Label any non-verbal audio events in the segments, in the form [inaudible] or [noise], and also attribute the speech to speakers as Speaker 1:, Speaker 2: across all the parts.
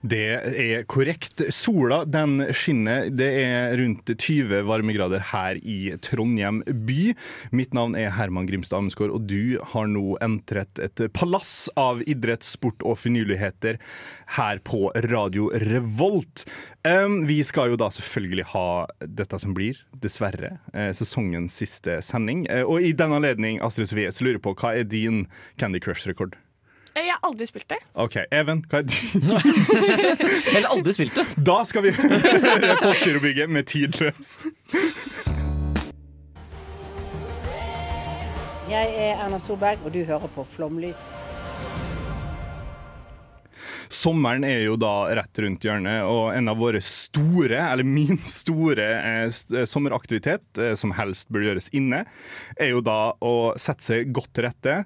Speaker 1: Det er korrekt. Sola den skinner. Det er rundt 20 varmegrader her i Trondheim by. Mitt navn er Herman Grimstad Amesgaard, og du har nå entret et palass av idrett, sport og finurligheter her på Radio Revolt. Vi skal jo da selvfølgelig ha dette som blir, dessverre, eh, sesongens siste sending. Eh, og i den anledning, Astrid Sofie, så lurer jeg på hva er din Candy Crush-rekord?
Speaker 2: Jeg har aldri spilt det.
Speaker 1: OK, Even, hva er din? [laughs]
Speaker 3: Eller aldri spilt det.
Speaker 1: Da skal vi [laughs] høre Postgirobygget med Tidløs.
Speaker 4: Jeg er Erna Solberg, og du hører på Flomlys.
Speaker 1: Sommeren er jo da rett rundt hjørnet, og en av våre store, eller min store eh, eh, sommeraktivitet, eh, som helst bør gjøres inne, er jo da å sette seg godt til rette.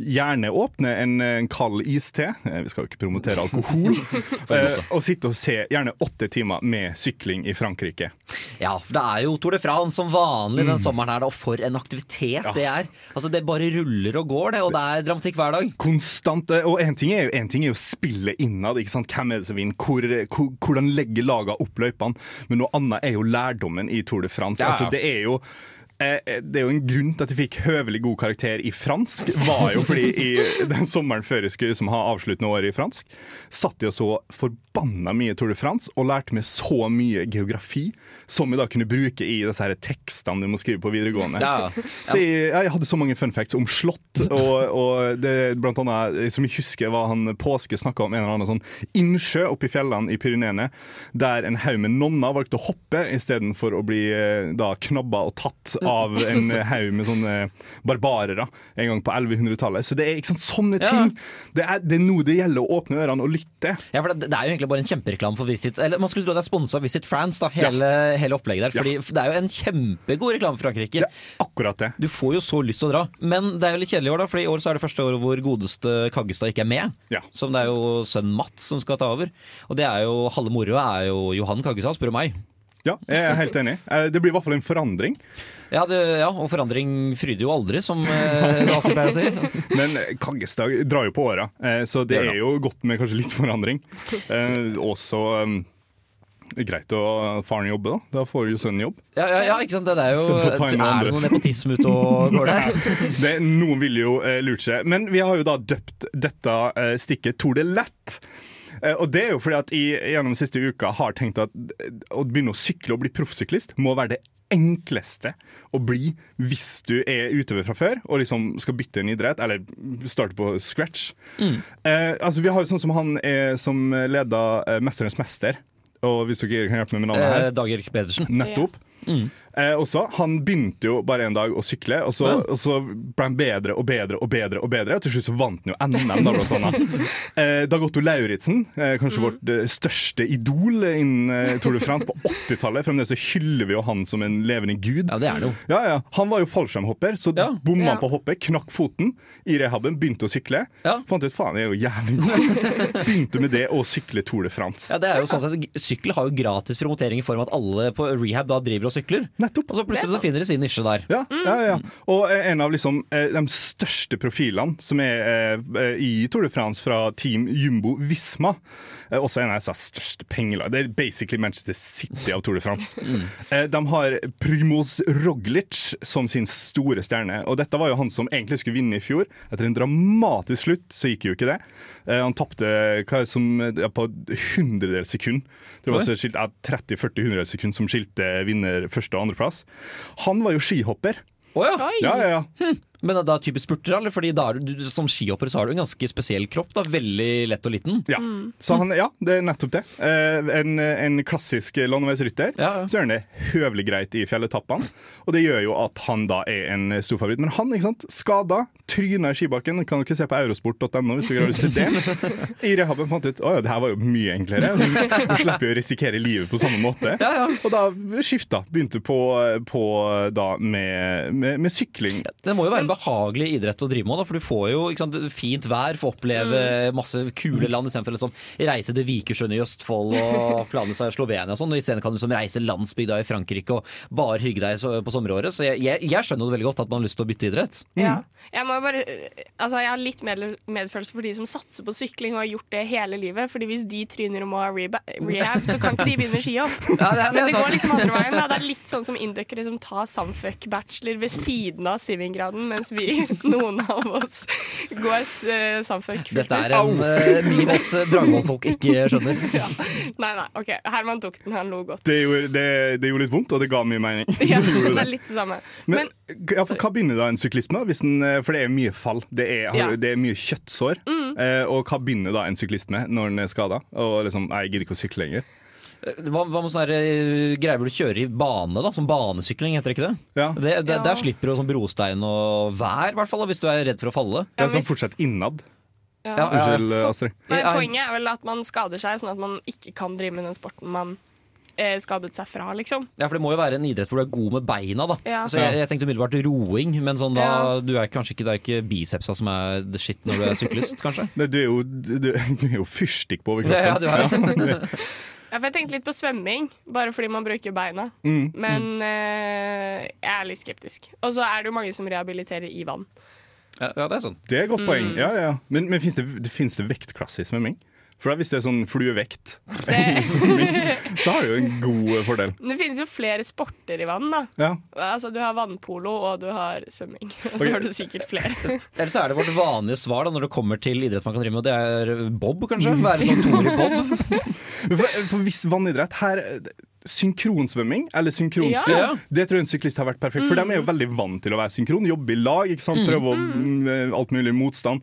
Speaker 1: Gjerne åpne en, en kald iste, eh, vi skal jo ikke promotere alkohol, [laughs] eh, og sitte og se gjerne åtte timer med sykling i Frankrike.
Speaker 3: Ja, for det er jo Tour de France som vanlig den sommeren her, da, og for en aktivitet det er. Altså Det bare ruller og går, det, og det er dramatikk hver dag.
Speaker 1: Konstant, eh, og en ting ting er jo spillet innad. ikke sant? Hvem er det som vinner? Hvor, hvor, hvordan legger lagene opp løypene? Men noe annet er jo lærdommen i Tour de France.
Speaker 3: Ja, ja.
Speaker 1: Altså, det er jo det er jo en grunn til at jeg fikk høvelig god karakter i fransk. Var jo fordi i den sommeren før jeg skulle liksom, ha avsluttende år i fransk, satt jeg og så forbanna mye Tour de France og lærte meg så mye geografi som jeg da kunne bruke i disse her tekstene du må skrive på videregående.
Speaker 3: Ja.
Speaker 1: Så jeg, jeg hadde så mange fun facts om slott, og, og det blant annet, som jeg husker var han Påske snakka om en eller annen sånn innsjø oppe i fjellene i Pyreneene, der en haug med nonner valgte å hoppe istedenfor å bli eh, da knabba og tatt av en haug med sånne barbarere en gang på 1100-tallet. Så det er ikke sant, sånne
Speaker 3: Ja.
Speaker 1: ting. Det er, det er nå det gjelder å åpne ørene og lytte.
Speaker 3: Ja, for det, det er jo egentlig bare en kjempereklame for Visit Eller man skulle tro det er sponsa av Visit France, da, hele, hele opplegget der. Fordi det er jo en kjempegod reklame for Frankrike.
Speaker 1: Det akkurat det.
Speaker 3: Du får jo så lyst til å dra. Men det er jo litt kjedelig i år, da, for i år så er det første året hvor godeste Kaggestad ikke er med.
Speaker 1: Ja.
Speaker 3: Som det er jo sønnen Mats som skal ta over. Og det er jo halve moroa er jo Johan Kaggestad, spør du meg.
Speaker 1: Ja, jeg er helt enig. Eh, Det blir i hvert fall en forandring.
Speaker 3: Ja, det, ja, og forandring fryder jo aldri, som eh, Astrid pleier å si. [laughs]
Speaker 1: Men Kaggestad drar jo på åra, eh, så det er jo godt med kanskje litt forandring. Eh, Også um, greit å faren jobbe, da. Da får jo sønnen jobb.
Speaker 3: Ja, ja, ja ikke sant. Det er jo Er det noe nepotisme ute og går der? [laughs]
Speaker 1: Det, noen ville jo eh, lurt seg. Men vi har jo da døpt dette eh, stikket Tour de Lett. Eh, og det er jo fordi at jeg gjennom siste uka har tenkt at eh, å begynne å sykle og bli proffsyklist må være det enkleste å bli hvis du er utøver fra før og liksom skal bytte en idrett, eller starte på scratch. Eh, altså Vi har jo sånn som han er, som leda eh, 'Mesternes mester'. Og hvis dere kan hjelpe meg med navnet her
Speaker 3: Eh, Dag Erik Pedersen.
Speaker 1: Nettopp. Eh, også, han begynte jo bare en dag å sykle, og så, og så ble han bedre og bedre og bedre. og bedre Og til slutt så vant han jo NM, da, blant annet. [laughs] Eh, Dag Otto Lauritzen, eh, kanskje vårt eh, største idol innen eh, Tour de France på [laughs] 80-tallet. Fremdeles så hyller vi jo han som en levende gud.
Speaker 3: Ja, det er det jo.
Speaker 1: Ja, ja. Han var jo fallskjermhopper, så
Speaker 3: Ja.
Speaker 1: bomma
Speaker 2: Ja.
Speaker 1: han på hoppet, knakk foten i rehaben, begynte å sykle.
Speaker 3: Ja.
Speaker 1: Fant ut faen, jeg er jo jævlig god. [laughs] Begynte med det å sykle Tour de France.
Speaker 3: Ja, det er jo sånn at Sykkel har jo gratis promotering i form av at alle på rehab da driver og sykler.
Speaker 1: Nettopp.
Speaker 3: Og så plutselig så finner de sin nisje der.
Speaker 1: Ja, ja, ja. Og eh, en av liksom, eh, de største profilene som er eh, i Tour de France fra Team Jumbo Visma, også en av de største pengelag. Det er basically Manchester City av Tour de France. [laughs] Eh, De har Primoz Roglic som sin store stjerne. Og dette var jo han som egentlig skulle vinne i fjor. Etter en dramatisk slutt så gikk jo ikke det. Eh, Han tapte på hundredels sekund. Det var så skilt, 30-40 hundredels sekund som skilte vinner første- og andreplass. Han var jo skihopper.
Speaker 3: Oh, ja.
Speaker 2: Oi!
Speaker 1: Ja, ja, ja.
Speaker 3: Men da typisk spurter, eller? Fordi da er du, som skihopper så har du en ganske spesiell kropp. da Veldig lett og liten.
Speaker 1: Ja. Så han, ja, det er nettopp det. Eh, en, en klassisk landeveisrytter.
Speaker 3: Ja, ja.
Speaker 1: Så gjør han det høvelig greit i fjelletappene, og det gjør jo at han da er en stor favoritt. Men han, ikke sant, skada, tryna i skibakken. Kan du ikke se på eurosport.no hvis du har lyst til det. [laughs] I rehaben fant ut at det her var jo mye enklere. [laughs] Så du slipper jo å risikere livet på samme måte. Og da skifta. Begynte på, på da med, med, med sykling.
Speaker 3: Det må jo være behagelig idrett å drive med, da, for du får jo ikke sant, fint vær, får oppleve masse kule land istedenfor å liksom, reise til Vikersund i Østfold og [laughs] plane seg i Slovenia og sånn. Isteden kan du liksom reise landsbygda i Frankrike og bare hygge deg på sommeråret. Så jeg, jeg, jeg skjønner jo veldig godt at man har lyst til å bytte idrett.
Speaker 2: Ja. Jeg, må bare, altså jeg har litt medfølelse for de som satser på sykling og har gjort det hele livet. Fordi hvis de tryner og må ha rehab, så kan ikke de begynne med skihopp. [laughs]
Speaker 3: Ja, det det
Speaker 2: Men [laughs] det går liksom andre veien. Da. Det er litt sånn som induckere som tar Samfuck-bachelor ved siden av Siving-graden, mens vi, [laughs] noen av oss, går samfunn Samfuck.
Speaker 3: Dette er en uh, min oss eh, Dragvoll-folk ikke skjønner. [laughs]
Speaker 2: Nei, nei, OK. Herman tok den, han lo godt.
Speaker 1: Det gjorde, det, det gjorde litt vondt, og det ga mye mening. [laughs]
Speaker 2: Ja,
Speaker 1: Det
Speaker 2: er litt det samme.
Speaker 1: Men,
Speaker 2: Men,
Speaker 1: ja, for hva begynner da en syklist med? Hvis den, eh, for det er mye fall. Det er,
Speaker 2: Ja. Mm.
Speaker 1: det er mye kjøttsår. Eh, og hva begynner da en syklist med når den er skada? Og liksom, jeg gidder ikke å sykle lenger.
Speaker 3: Hva, hva med sånne her, eh, greier hvor du kjører i bane, da? Som banesykling, heter det ikke det?
Speaker 1: Ja.
Speaker 3: det, det
Speaker 2: Ja.
Speaker 3: Der slipper du sånn brostein og vær, i hvert fall, hvis du er redd for å falle.
Speaker 1: Ja,
Speaker 2: er
Speaker 1: sånn
Speaker 2: hvis-
Speaker 1: fortsett innad.
Speaker 2: ja.
Speaker 3: Ja, ja.
Speaker 1: Unnskyld, Astrid.
Speaker 2: Nei, poenget er vel at man skader seg, sånn at man ikke kan drive med den sporten man eh, skadet seg fra, liksom.
Speaker 3: Ja, for Det må jo være en idrett hvor du er god med beina. da
Speaker 2: Ja.
Speaker 3: Så jeg, jeg tenkte umiddelbart roing, men sånn da,
Speaker 2: Ja.
Speaker 3: du er kanskje ikke, det er ikke bicepsa som er the shit når du er syklist, kanskje? [laughs]
Speaker 1: Nei, Du er jo, du, du er jo fyrstikk på overkroppen.
Speaker 3: Ja, ja, du er [laughs]
Speaker 2: Ja, for jeg tenkte litt på svømming, bare fordi man bruker beina.
Speaker 1: Mm.
Speaker 2: Men eh, jeg er litt skeptisk. Og så er det jo mange som rehabiliterer i vann.
Speaker 3: ja, ja, det er sånn.
Speaker 1: Det er et godt
Speaker 2: Mm.
Speaker 1: poeng. Ja, ja. Men, men fins det, det, finnes det vektklasse i svømming? For da hvis det er sånn fluevekt, [laughs] så har det jo en god fordel.
Speaker 2: det finnes jo flere sporter i vann, da.
Speaker 1: Ja.
Speaker 2: Altså, du har vannpolo, og du har svømming. [laughs] Og så har du sikkert flere. [laughs]
Speaker 3: Eller så er det vårt vanlige svar da når det kommer til idrett man kan drive med, og det er bob, kanskje? Være sånn Tore bob.
Speaker 1: For, for hvis vannidrett her Synkronsvømming eller synkronstyr,
Speaker 3: Ja.
Speaker 1: det tror jeg en syklist har vært perfekt. For de er jo veldig vant til å være synkron, jobbe i lag, ikke sant? prøve å mm, alt mulig motstand.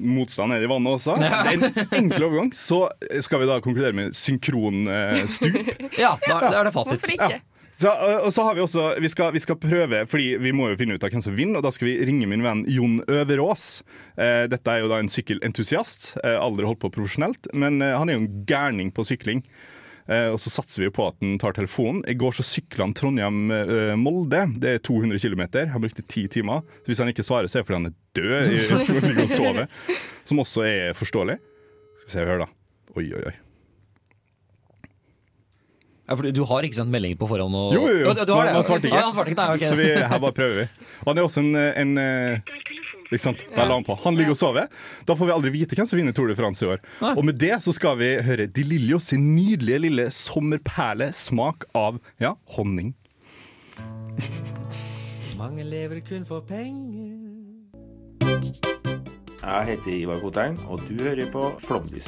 Speaker 1: Motstand er det i vannet også. Det er en enkel overgang. Så skal vi da konkludere med synkronstup.
Speaker 3: Ja, da, da er det fasit.
Speaker 2: Hvorfor ikke?
Speaker 1: Så, og så har vi også vi skal, vi skal prøve, fordi vi må jo finne ut av hvem som vinner, og da skal vi ringe min venn Jon Øverås. Eh, dette er jo da en sykkelentusiast. Eh, aldri holdt på profesjonelt, men eh, han er jo en gærning på sykling. Eh, og så satser vi på at han tar telefonen. I går så sykla han Trondheim-Molde. Det er 200 km. Han brukte ti timer. Så hvis han ikke svarer, så er det fordi han er død i- ligger og sover. Som også er forståelig. Skal vi se, hør da. Oi, oi, oi.
Speaker 3: Ja, for du, du har ikke sendt meldinger på forhånd? Og...
Speaker 1: Jo, jo, jo.
Speaker 3: Ja, du har det.
Speaker 1: Han svarte ikke.
Speaker 3: Ja, han svarte ikke. Nei, okay.
Speaker 1: Så vi, her bare prøver vi. Han er også en, en eh, ikke sant? Da la han på. Han ligger og sover. Da får vi aldri vite hvem som vinner Tour de France i år.
Speaker 3: Nei.
Speaker 1: Og med det så skal vi høre De Lillo sin nydelige lille sommerperle smak av ja, honning.
Speaker 5: Mange lever kun for penger.
Speaker 6: Jeg heter Ivar Kotein, og du hører på Flomlys.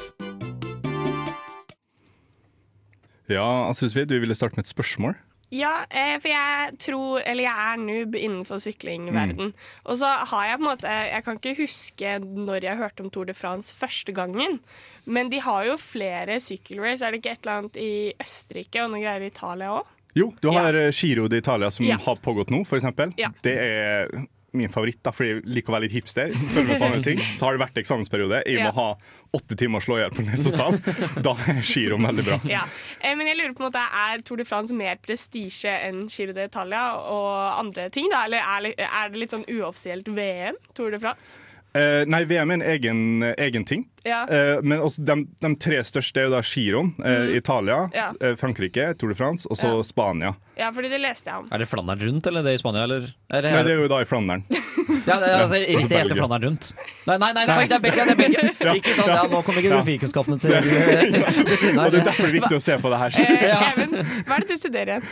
Speaker 1: Ja, Astrid Svid du ville starte med et spørsmål.
Speaker 2: Ja, eh, for jeg tror Eller jeg er noob innenfor syklingverden. Og så har jeg på en måte Jeg kan ikke huske når jeg hørte om Tour de France første gangen. Men de har jo flere sykkelrace. Er det ikke et eller annet i Østerrike og noe greier i Italia òg?
Speaker 1: Jo, du har ja. Giro d'Italia som
Speaker 2: Ja.
Speaker 1: har pågått nå, eksempel.
Speaker 2: Ja.
Speaker 1: Det er min favoritt, da, fordi jeg liker å være litt hipster. Følger med på andre ting. Så har det vært eksamensperiode. Jeg må
Speaker 2: Ja.
Speaker 1: ha åtte timer slåhjelp på Nesosal. Da er giroen veldig bra.
Speaker 2: Ja. Eh, Men jeg lurer på en måte, er Tour de France mer prestisje enn Giro d'Italia og andre ting? da? Eller er, er det litt sånn uoffisielt VM, Tour de France?
Speaker 1: Eh, nei, VM er en egen, egen ting.
Speaker 2: Ja.
Speaker 1: Eh, men også de, de tre største er jo da giroen. Eh, Italia,
Speaker 2: Mm. Ja.
Speaker 1: eh, Frankrike, Tour de France, og så
Speaker 2: Ja.
Speaker 1: Spania.
Speaker 2: Ja, fordi det leste jeg om.
Speaker 3: Er det Flandern rundt, eller det i Spania? Eller? Er det,
Speaker 1: Nei, det er jo da i Flandern. [laughs]
Speaker 3: ja, det er, altså,
Speaker 1: Ja,
Speaker 3: riktig heter Flandern rundt. Nei, nei, nei, nei, det er Belgia! Det er Belgia. [laughs] Ikke sant? Ja, nå kommer geografikunnskapene til [laughs] til
Speaker 1: Og det er derfor det er viktig å se på det her.
Speaker 2: Eh,
Speaker 3: Ja.
Speaker 2: Even, hva er det du studerer igjen?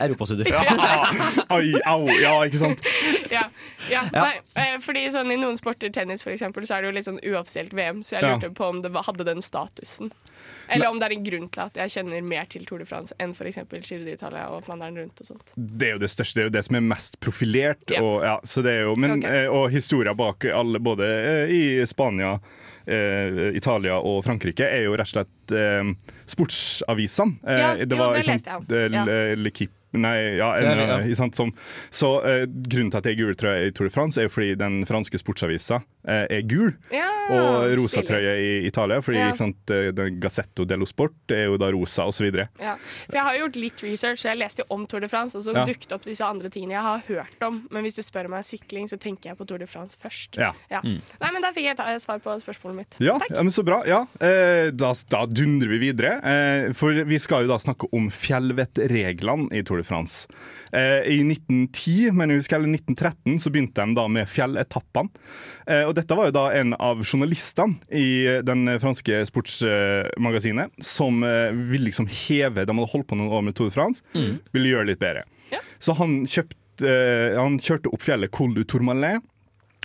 Speaker 3: Europastudier.
Speaker 1: Ai, au, ja, ikke sant?
Speaker 2: Ja. Ja, nei, eh, fordi sånn I noen sporter, tennis eksempel, så er det jo litt sånn uoffisielt VM, så jeg
Speaker 1: Ja.
Speaker 2: lurte på om det hadde den statusen. Eller om det er en grunn til at jeg kjenner mer til Tour de France enn f.eks. Giro d'Italia og Flandern rundt og sånt.
Speaker 1: Det er jo det største, det er jo det som er mest profilert.
Speaker 2: Ja.
Speaker 1: Og, ja, så det er jo, men,
Speaker 2: Ok.
Speaker 1: eh, og historia bak alle, både eh, i Spania, eh, Italia og Frankrike, er jo rett og slett eh, sportsavisene. Eh,
Speaker 2: Ja, jo, det
Speaker 1: liksom,
Speaker 2: leste jeg om. Ja.
Speaker 1: Nei, ja, en,
Speaker 3: Ja, ja.
Speaker 1: sant, som, Så eh, grunnen til at det er gul trøye i Tour de France, er jo fordi den franske sportsavisa eh, er gul.
Speaker 2: Ja,
Speaker 1: Og rosa trøye i Italia, fordi
Speaker 2: Ja.
Speaker 1: ikke sant, eh, den Gazzetto dello Sport er jo da rosa, osv.
Speaker 2: Ja. For jeg har gjort litt research, jeg leste jo om Tour de France, og så
Speaker 1: Ja.
Speaker 2: dukket opp disse andre tingene jeg har hørt om. Men hvis du spør meg sykling, så tenker jeg på Tour de France først.
Speaker 1: Ja.
Speaker 2: Nei, men Da fikk jeg ta svar på spørsmålet mitt.
Speaker 1: Ja,
Speaker 2: Takk.
Speaker 1: ja, men så bra. Ja, eh, da, da dundrer vi videre. Eh, for vi skal jo da snakke om fjellvettreglene i Tour de France. Eh, I 1910, men jeg husker, eller 1913 så begynte de da med fjelletappene. Eh, og dette var jo da en av journalistene i den franske sportsmagasinet som eh, ville liksom heve De hadde holdt på noen år med Tour de France, ville gjøre det litt bedre.
Speaker 2: Ja.
Speaker 1: Så han, kjøpte, eh, han kjørte opp fjellet Col du Tourmalet.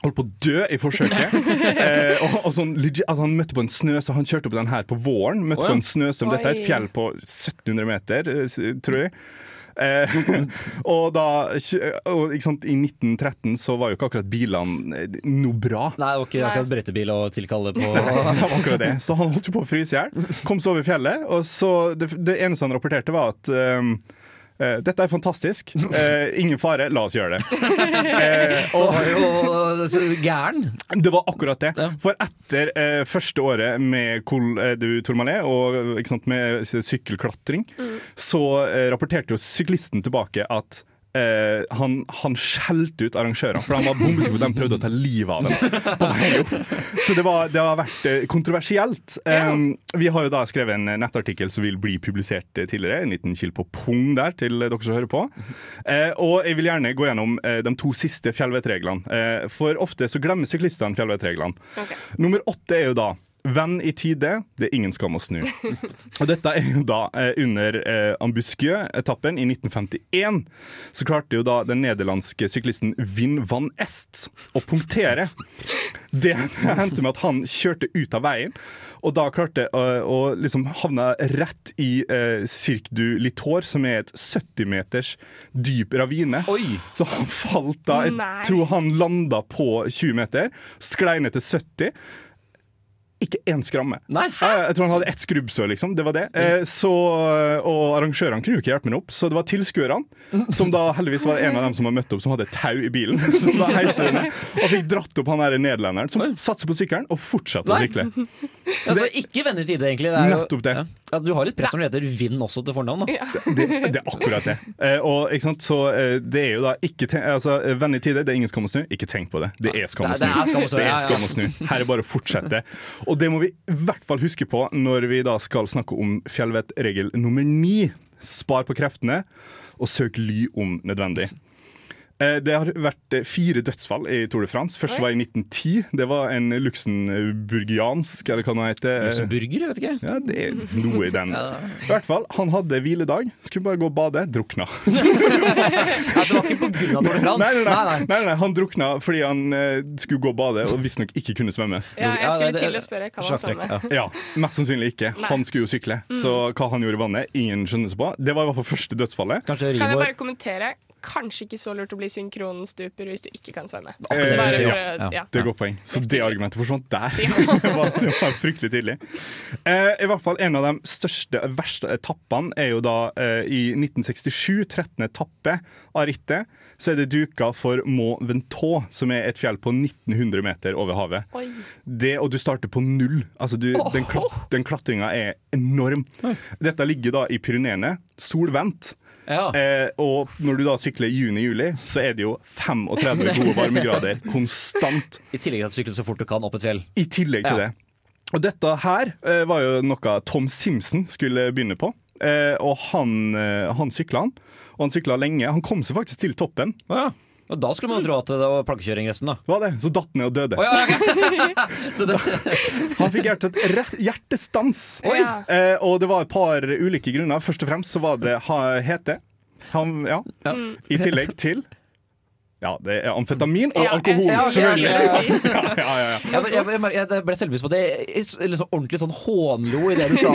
Speaker 1: Holdt på å dø i forsøket. [laughs] eh, og, og sånn, altså han møtte på en snø, så han kjørte på den her på våren. Møtte
Speaker 3: oh, ja.
Speaker 1: på en snøstorm. Dette er et fjell på 1700 meter, eh, tror jeg. Eh, [laughs] og da og, ikke sant, I 1913 så var jo ikke akkurat bilene eh, noe bra.
Speaker 3: Nei, det var ikke akkurat brøytebil å tilkalle på [laughs]
Speaker 1: Det var akkurat det. Så han holdt jo på å fryse i hjel. Kom seg over fjellet, og så det, det eneste han rapporterte, var at um, eh, dette er fantastisk. Uh, ingen fare, la oss gjøre det. Eh,
Speaker 3: Så
Speaker 1: og,
Speaker 3: var jo så gæren.
Speaker 1: det var akkurat det.
Speaker 3: Ja.
Speaker 1: For etter første året med Col du Tourmalet og ikke sant, med sykkelklatring, sykkelklatring, så rapporterte jo syklisten tilbake at eh, han, han skjelte ut arrangørene, for han var bombesikker på at de prøvde å ta livet av dem. Så det, var, det har vært eh, kontroversielt. Um, vi har jo da skrevet en nettartikkel som vil bli publisert eh, tidligere. En liten kild på pung der til dere som hører på. Uh, og jeg vil gjerne gå gjennom uh, de to siste fjellvettreglene. For ofte så glemmer syklistene fjellvettreglene.
Speaker 2: Okay.
Speaker 1: Nummer åtte er jo da Venn i tide, det er ingen skam å snu. [laughs] Og dette er jo da eh, under eh, Ambuscue-etappen i 1951. Så klarte jo da den nederlandske syklisten Vin van Est å punktere. Det hendte med at han kjørte ut av veien, og da klarte å, å liksom havne rett i eh, Cirque du Litor, som er et 70 meters dyp ravine.
Speaker 3: Oi.
Speaker 1: Så han falt da. Jeg
Speaker 2: Nei.
Speaker 1: tror han landa på 20 meter, sklei ned til 70. Ikke én skramme.
Speaker 3: Nei.
Speaker 1: Jeg, jeg tror han hadde ett skrubbsår, liksom. Det var det. Eh, så, og arrangørene kunne jo ikke hjelpe meg opp, så det var tilskuerne, [laughs] som da heldigvis var en av dem som hadde møtt opp, som hadde tau i bilen. [laughs] Som da heiste det ned, og fikk dratt opp han der nederlenderen, som satser på sykkelen og fortsatte å sykle. [laughs]
Speaker 3: Så det, Altså, ikke vende i tide, egentlig. Det er jo,
Speaker 1: Nettopp det.
Speaker 3: Ja. Ja, du har litt press når det heter Vind også til fornavn. Da.
Speaker 1: Det, det er akkurat det. Eh, og ikke sant, så eh, det er jo da ikke ten altså, eh, Venn i tide, det er ingen skam å snu. Ikke tenk på det. Det er skam å snu.
Speaker 3: det er ja, ja.
Speaker 1: skam å snu. Her er bare å fortsette. Og det må vi i hvert fall huske på når vi da skal snakke om fjellvettregel nummer ni. Spar på kreftene, og søk ly om nødvendig. Eh, Det har vært eh, fire dødsfall i Tour de France. Først var i 1910. Det var en luxemburgiansk, eller hva det heter. eh,
Speaker 3: Luxemburger, jeg vet ikke.
Speaker 1: ja, det er noe i den. [laughs] I hvert fall, Han hadde hviledag, skulle bare gå og bade, drukna. [laughs]
Speaker 3: ja, det var ikke på grunn av Tour de France.
Speaker 1: Nei, nei, nei,
Speaker 3: Nei, nei.
Speaker 1: Han drukna fordi han skulle gå og bade og visstnok ikke kunne svømme.
Speaker 2: Ja, jeg skulle til å spørre hva
Speaker 3: han
Speaker 2: svømme.
Speaker 3: ja.
Speaker 1: Ja, Mest sannsynlig ikke. Han skulle jo sykle. Så hva han gjorde i vannet, ingen skjønner seg på. Det var i hvert fall første dødsfallet.
Speaker 2: Kan jeg bare kommentere? Kanskje ikke så lurt å bli synkronstuper hvis du ikke kan svømme.
Speaker 1: Eh,
Speaker 2: Bare
Speaker 1: ja,
Speaker 3: ja.
Speaker 1: Det er godt poeng. Så det argumentet forsvant der. [laughs] det, var, det var fryktelig tidlig. Eh, I hvert fall En av de største, verste etappene er jo da eh, i 1967, 13. etappe av rittet, så er det duka for Mont Ventoux, som er et fjell på 1900 meter over havet.
Speaker 2: Oi.
Speaker 1: Det, og du starter på null. Altså du, den, klat, den klatringa er enorm. Dette ligger da i Pyreneene, solvendt.
Speaker 3: Ja.
Speaker 1: Eh, og når du da sykler i juni-juli, så er det jo [laughs] 35 gode varmegrader konstant.
Speaker 3: I tillegg til at du sykler så fort du kan opp et fjell.
Speaker 1: I tillegg til
Speaker 3: Ja.
Speaker 1: det. Og dette her eh, var jo noe Tom Simpson skulle begynne på. Eh, og han, eh, han sykla han. Og han sykla lenge. Han kom seg faktisk til toppen.
Speaker 3: Ja. Og da skulle man tro at det var plankekjøring resten, da.
Speaker 1: Var det? Så datt ned og døde.
Speaker 3: Oh, ja, okay. [laughs] det,
Speaker 1: Han fikk hjertet, hjertestans.
Speaker 2: Ja.
Speaker 1: Eh, og det var et par ulike grunner. Først og fremst så var det ha, hete. Han, ja. I tillegg til Ja, det er amfetamin og alkohol. selvfølgelig. Ja, ja, ja, ja.
Speaker 3: Jeg, ble selvbevisst på at jeg liksom ordentlig sånn hånlo i det du sa.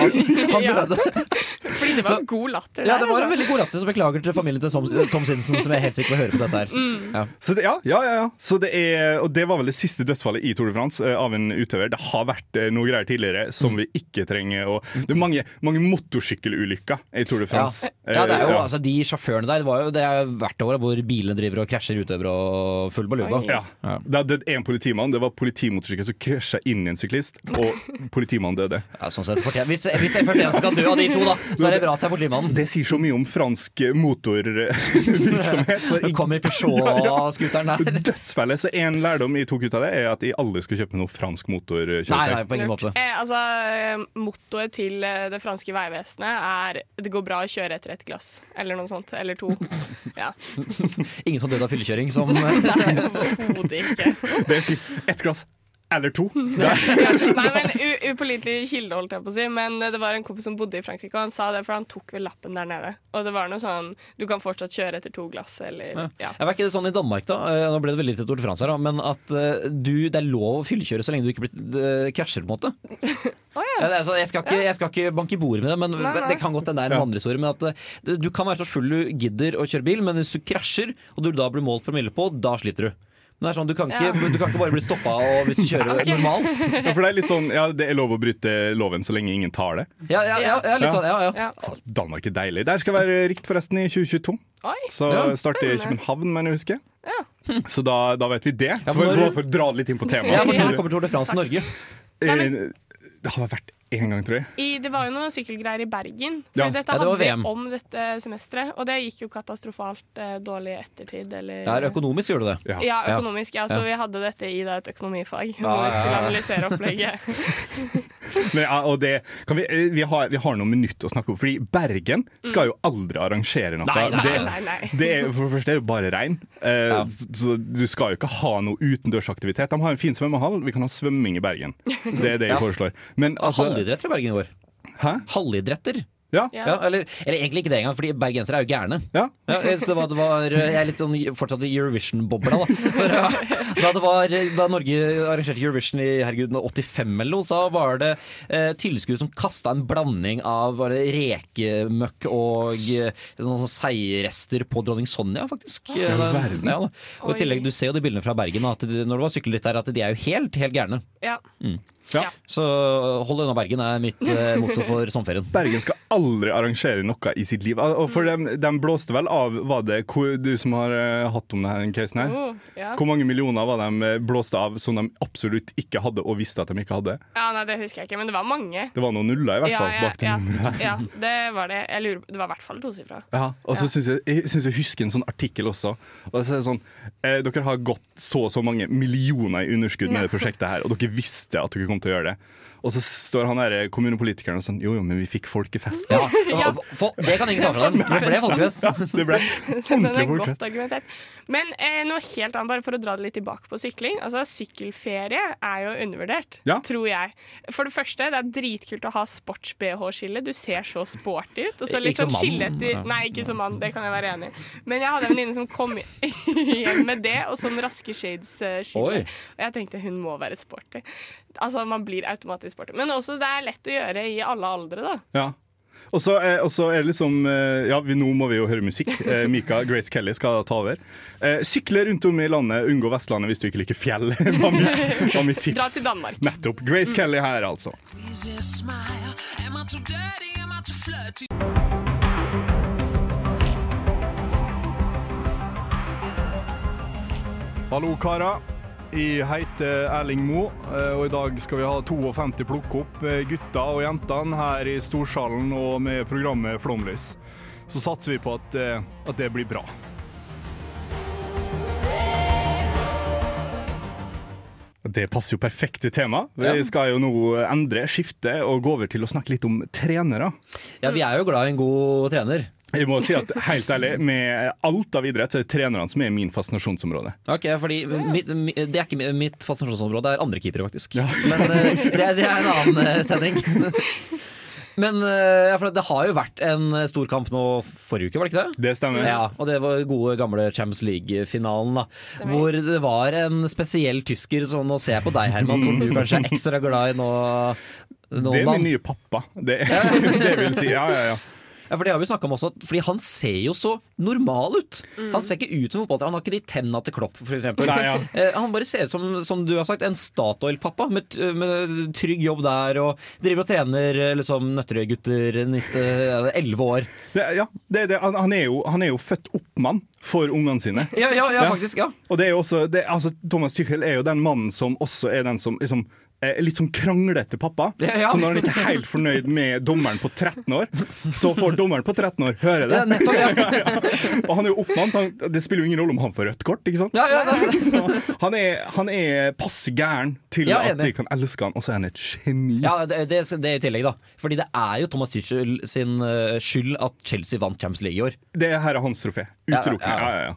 Speaker 3: Han [laughs] døde.
Speaker 2: Det var god latter
Speaker 3: Ja, det var en veldig god latter, så beklager til familien til Tom, Tom Sinsen, som jeg helt sikkert vil høre på dette her.
Speaker 2: Mm.
Speaker 3: Ja.
Speaker 1: Så det, ja, ja, ja, ja. Så det er, og det var vel det siste dødsfallet i Tour de France eh, av en utøver. Det har vært eh, noe greier tidligere som vi ikke trenger å Det er mange, mange motorsykkelulykker i Tour de
Speaker 3: Ja.
Speaker 1: France.
Speaker 3: ja, det er jo
Speaker 1: Eh,
Speaker 3: altså De sjåførene der det var jo, Det er hvert år hvor bilene driver og krasjer utøvere og full baluba.
Speaker 1: Ja.
Speaker 3: Ja.
Speaker 1: Det har dødd én politimann. Det var politimotorsykkel som krasja inn i en syklist, og [laughs] politimannen døde.
Speaker 3: Ja, sånn sett. Hvis, hvis det er først en som kan dø av de to, da, så er det bra at det er politimannen.
Speaker 1: Det sier så mye om fransk motorvirksomhet. For
Speaker 3: kom
Speaker 1: i
Speaker 3: kommer Peugeot-scooteren der.
Speaker 1: Dødsfelle. så en lærdom jeg tok ut av det, er at jeg aldri skal kjøpe noe fransk
Speaker 3: Nei,
Speaker 1: motorkjøretøy.
Speaker 3: nei, på ingen måte.
Speaker 2: Eh, altså, eh, Mottoet til eh, det franske vegvesenet er 'det går bra å kjøre etter et glass', eller noe sånt. Eller to. [laughs] Ja.
Speaker 3: Ingen som døde av fyllekjøring som [laughs]
Speaker 2: Nei, overhodet ikke.
Speaker 1: Det er fint. Ett glass eller to. [laughs]
Speaker 2: Ja, nei, men [laughs] Upålitelig kilde, holdt jeg på å si. Men det var en kompis som bodde i Frankrike, og han sa det, for han tok vel lappen der nede. Og det var noe sånn Du kan fortsatt kjøre etter to glass, eller ja.
Speaker 3: Ja, var ikke det sånn i Danmark, da? Eh, Nå ble det veldig til Tour de France her, da, men at eh, du, det er lov å fyllekjøre så lenge du ikke blir, eh, krasjer, på en måte. [laughs]
Speaker 2: oh, ja.
Speaker 3: Ja, det altså, jeg, skal ikke, jeg skal ikke banke i bordet med det, men
Speaker 2: Nei, nei.
Speaker 3: det kan godt hende det er en vandrehistorie. Men at du kan være så full du gidder å kjøre bil, men hvis du krasjer, og du da blir målt promille på, da sliter du. Men det er sånn, du kan ikke,
Speaker 2: Ja.
Speaker 3: du kan ikke bare bli stoppa hvis du kjører [laughs]
Speaker 2: okay.
Speaker 3: normalt.
Speaker 1: Ja, for det er litt sånn, ja, det er lov å bryte loven så lenge ingen tar det.
Speaker 3: Ja, ja, ja, ja litt
Speaker 1: Ja.
Speaker 3: sånn, ja, ja.
Speaker 2: Ja.
Speaker 1: Ah, Danmark er deilig. Der skal være rikt forresten i 2022.
Speaker 2: Oi,
Speaker 1: Så
Speaker 3: Ja,
Speaker 1: starter i. København, mener jeg å huske.
Speaker 2: Ja.
Speaker 1: Så da, da vet vi det. Så får vi å dra litt inn på
Speaker 3: Ja,
Speaker 1: temaet.
Speaker 3: for når kommer Tour de France til Norge?
Speaker 1: Eh, Det har vært én gang, tror jeg.
Speaker 2: I, det var jo noen sykkelgreier i Bergen. For
Speaker 1: Ja.
Speaker 2: dette
Speaker 3: Ja, det
Speaker 2: vi
Speaker 3: VM.
Speaker 2: om dette semesteret, og det gikk jo katastrofalt eh, dårlig i ettertid. Eller,
Speaker 3: Ja, økonomisk gjorde du det.
Speaker 1: Ja.
Speaker 2: Ja, økonomisk. Ja, så
Speaker 3: Ja.
Speaker 2: vi hadde dette i da, et økonomifag.
Speaker 3: Ja,
Speaker 2: Hvor vi skulle analysere opplegget. [laughs] [laughs]
Speaker 1: Men, ja, og det, kan vi, eh, vi, har, vi har noen minutter å snakke om, fordi Bergen skal jo aldri arrangere noe.
Speaker 3: Nei, nei,
Speaker 1: det,
Speaker 2: nei, nei.
Speaker 1: Det er, for det første er det jo bare regn, eh,
Speaker 3: Ja.
Speaker 1: så, så du skal jo ikke ha noe utendørsaktivitet. De har en fin svømmehall, vi kan ha svømming i Bergen. Det er det jeg
Speaker 3: Ja.
Speaker 1: foreslår. Men altså
Speaker 3: Halvidretter i Bergen i år.
Speaker 1: Hæ?
Speaker 3: Halvidretter?
Speaker 1: Ja.
Speaker 2: Ja.
Speaker 3: Eller, eller egentlig ikke det engang, fordi bergensere er jo gærne.
Speaker 1: ja.
Speaker 3: Ja, jeg, det var, det var, jeg er litt sånn fortsatt i Eurovision-bobla. Da. [laughs] For, ja, da, det var, da Norge arrangerte Eurovision i herregud, 85 eller noe, så var det eh, tilskuere som kasta en blanding av bare rekemøkk og sånn, sånne seierrester på dronning Sonja, faktisk. Ja,
Speaker 1: verden.
Speaker 3: ja, og i tillegg, Du ser jo de bildene fra Bergen, da, at de, når det var sykkelritt der, at de er jo helt, helt gærne.
Speaker 2: Ja.
Speaker 1: Ja.
Speaker 3: Så hold deg unna Bergen er mitt eh, motto for [laughs] sommerferien.
Speaker 1: Bergen skal aldri arrangere noe i sitt liv. Og for dem, de blåste vel av var det, Du som har eh, hatt om denne casen her.
Speaker 2: Oh, ja.
Speaker 1: Hvor mange millioner var de blåste av som de absolutt ikke hadde, og visste at de ikke hadde?
Speaker 2: ja, nei, det husker jeg ikke, men det var mange.
Speaker 1: Det var noen nuller, i hvert fall.
Speaker 2: ja,
Speaker 1: bak
Speaker 2: ja, ja, det var det. Jeg lurer, det var i hvert fall tosifra.
Speaker 1: Ja, og så
Speaker 2: Ja.
Speaker 1: syns jeg, jeg, synes jeg husker en sånn artikkel også. Og så er det sånn, eh, dere har gått så og så mange millioner i underskudd med
Speaker 2: Ja.
Speaker 1: det prosjektet her, og dere visste at dere kom til å gjøre det. Og så står han der kommunepolitikeren og sånn Jo, jo, men vi fikk folkefest.
Speaker 3: Ja, [laughs]
Speaker 2: Ja.
Speaker 3: for, Det kan ingen ta fra dem. Det ble [laughs] folkefest.
Speaker 1: Ja, det ble [laughs] ordentlig folkefest.
Speaker 2: Men eh, noe helt annet, bare for å dra det litt tilbake på sykling. Altså, Sykkelferie er jo undervurdert,
Speaker 1: Ja.
Speaker 2: tror jeg. For det første, det er dritkult å ha sports-BH-skille. Du ser så sporty ut. Og så litt
Speaker 3: som
Speaker 2: sånn skille
Speaker 3: mann.
Speaker 2: etter Nei, ikke som mann, det kan jeg være enig i. Men jeg hadde en venninne som kom hjem med det, og sånn raske shades-skille. Og jeg tenkte hun må være sporty. Altså, man blir automatisk sporty. Men også det er lett å gjøre i alle aldre, da.
Speaker 1: Ja. Og så er, er det liksom eh, Ja, vi, nå må vi jo høre musikk. Eh, Mika Grace Kelly skal ta over. Eh, sykle rundt om i landet, unngå Vestlandet hvis du ikke liker fjell. var mitt, var mitt tips.
Speaker 2: Dra til Danmark.
Speaker 1: Nettopp. Grace Kelly her, altså. Hallo, karer. Jeg heter Erling Moe, eh, og i dag skal vi ha 52 plukke opp eh, gutta og jentene her i Storsalen og med programmet Flomlys. Så satser vi på at, eh, at det blir bra. Det passer jo perfekt til temaet. Vi skal jo nå endre, skifte og gå over til å snakke litt om trenere.
Speaker 3: Ja, vi er jo glad i en god trener.
Speaker 1: Jeg må si at helt ærlig, med alt av idrett så er det trenerne som er min fascinasjonsområde.
Speaker 3: Ok, fordi mitt, mi- Det er ikke mitt fascinasjonsområde, det er andre keepere, faktisk. Men eh, det, er- det er en annen eh, sending. [laughs] Men eh, ja, for det har jo vært en stor kamp nå forrige uke, var det ikke det?
Speaker 1: Det stemmer.
Speaker 3: Ja, og det var gode gamle Champions League-finalen, da. Hvor det var en spesiell tysker, så nå ser jeg på deg, Herman, som du kanskje er ekstra glad i nå. nå
Speaker 1: Det er min nye pappa. Det, [laughs] det vil si. Ja, ja, ja.
Speaker 3: Ja, for det har vi om også, fordi han ser jo så normal ut. Han ser ikke ut som fotballtrener. Han har ikke de tenna til Klopp, f.eks.
Speaker 1: Ja. [laughs]
Speaker 3: Eh, Han bare ser ut som, som du har sagt, en Statoil-pappa med, med trygg jobb der, og driver og trener eh, liksom Nøtterøy-gutter 11 år.
Speaker 1: Det, ja det, det, han, er jo, han er jo født oppmann for ungene sine.
Speaker 3: Ja, ja, ja
Speaker 1: Ja.
Speaker 3: faktisk. ja
Speaker 1: Og det er jo også, det, altså, Thomas Tychel er jo den mannen som også er den som liksom, litt sånn kranglete pappa.
Speaker 3: Ja, ja.
Speaker 1: Så når han ikke er helt fornøyd med dommeren på 13 år, så får dommeren på 13 år høre det.
Speaker 3: Ja, nettopp. [laughs]
Speaker 1: Og han er jo oppmann, så han, det spiller jo ingen rolle om han får rødt kort. ikke sant?
Speaker 3: Ja, ja, det- [laughs]
Speaker 1: Så han, er, han er passe gæren til at de kan elske han, og så er han et geni.
Speaker 3: Ja, det, det, det er i tillegg, da. Fordi det er jo Thomas Tuchel sin eh, skyld at Chelsea vant Champions League i år.
Speaker 1: Det her er hans trofé.
Speaker 3: Ja,
Speaker 1: Utelukkende.
Speaker 3: ja, ja.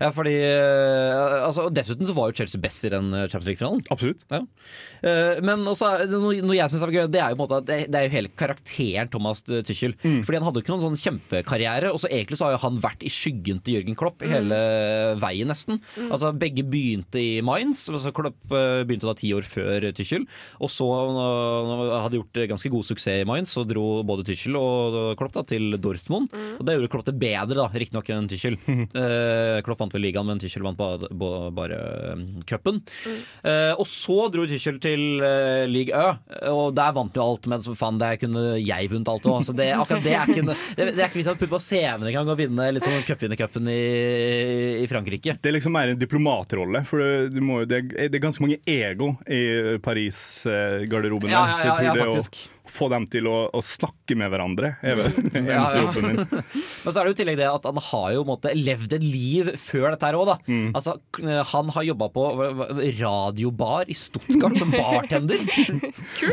Speaker 1: Ja,
Speaker 3: fordi eh, altså, Dessuten så var jo Chelsea best i den eh, Champions League-finalen.
Speaker 1: Absolutt.
Speaker 3: Ja. Eh, Men også, noe, jeg synes er gøy, det er jo på en måte at det, er jo hele karakteren Thomas Tuchel. Fordi han hadde jo ikke noen sånn kjempekarriere, og så egentlig så har jo han vært i skyggen til Jørgen Klopp hele veien, nesten. Altså Begge begynte i Mainz, altså Klopp begynte da ti år før Tuchel. Og så hadde gjort ganske god suksess i Mainz, så dro både Tuchel og Klopp da til Dortmund. Og det gjorde Klopp det bedre, da, riktignok enn Tuchel. [laughs] Eh, Klopp vant vel ligaen, men Tuchel vant bare, bare, cupen. Mm. Eh, og så dro Tuchel til eh, League Ø, og der vant jo alt. Men faen, der kunne jeg vunnet alt òg. Det, det er ikke, det, det er ikke vits å putte på CV-en engang å vinne liksom, cupvinnercupen i, i Frankrike.
Speaker 1: Det er liksom mer en diplomatrolle, for det, jo- det, er, det er ganske mange ego i Paris-garderoben.
Speaker 3: Ja,
Speaker 1: der,
Speaker 3: ja, ja, ja, faktisk.
Speaker 1: Få dem til å, å snakke med hverandre er vel [laughs] [laughs]
Speaker 3: Ja, ja.
Speaker 1: jobben min. [laughs]
Speaker 3: Men så er det jo i tillegg det at han har jo måtte, levd et liv før dette her òg, da. Altså, han har jobba på radiobar i Stuttgart som bartender.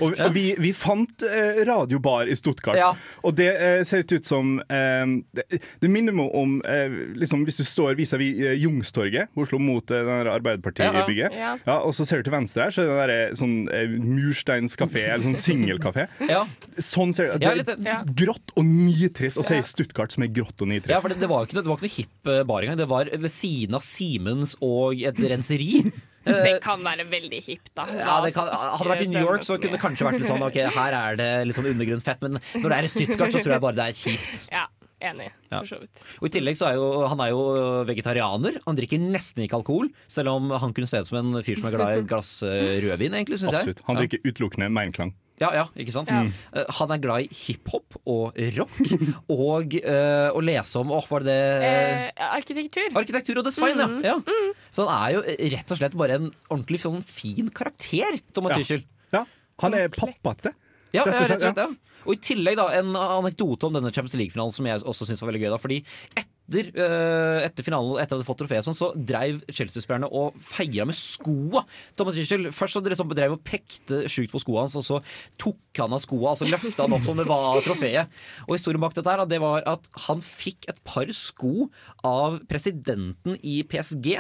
Speaker 1: Og vi- vi, vi fant eh, radiobar i Stuttgart,
Speaker 3: Ja.
Speaker 1: og det eh, ser ut som eh, det, det minner meg om eh, liksom, Hvis du står vis-à-vis eh, Jungstorget, Oslo, mot eh, den der Arbeiderpartibygget,
Speaker 2: Ja,
Speaker 1: ja, og så ser du til venstre her, så er det den der, eh, sånn eh, mursteinskafé, eller sånn singelkafé.
Speaker 3: Ja.
Speaker 1: Sånn ser det
Speaker 3: litt-
Speaker 1: Det er
Speaker 2: ja.
Speaker 1: grått og nitrist, og så er det Stuttgart som er grått og nitrist.
Speaker 3: Ja, for det, det var ikke, noe- det var ikke noe hipp eh, bar engang. Det var ved siden av Siemens og et renseri. [laughs]
Speaker 2: Det kan være veldig hipt, da.
Speaker 3: Ja, det kan, hadde det vært i New York, så kunne det kanskje vært litt sånn Ok, her er det liksom undergrunn fett, men når det er i Stuttgart, så tror jeg bare det er kjipt.
Speaker 2: Ja, enig.
Speaker 3: Ja.
Speaker 2: For så vidt.
Speaker 3: Og I tillegg så er jo han er jo vegetarianer. Han drikker nesten ikke alkohol, selv om han kunne se ut som en fyr som er glad i et glass eh, rødvin, egentlig, syns jeg.
Speaker 1: Absolutt. Han drikker utelukkende Meinklang.
Speaker 3: Ja, ja, ikke sant?
Speaker 2: Ja.
Speaker 3: Eh, Han er glad i hiphop og rock, [laughs] og uh, å lese om Åh, var det det
Speaker 2: Eh, arkitektur.
Speaker 3: Arkitektur og design, ja. ja. Så han er jo rett og slett bare en ordentlig sånn fin karakter, Thomas
Speaker 1: Ja. Ja, han er pappate.
Speaker 3: Ja,
Speaker 1: Rett
Speaker 3: ja, rett og
Speaker 1: slett,
Speaker 3: ja. Og i tillegg da, en anekdote om denne Champions League-finalen som jeg også syns var veldig gøy. da, fordi etter, eh, etter finalen, etter at de hadde fått trofeet, sånn, så dreiv Chelsea-spillerne og feira med skoa. Thomas Tuchel først så liksom drev og pekte sjukt på skoa hans, og så tok han av skoa og så løfta han opp som det var trofeet. Og historien bak dette her, det var at han fikk et par sko av presidenten i PSG.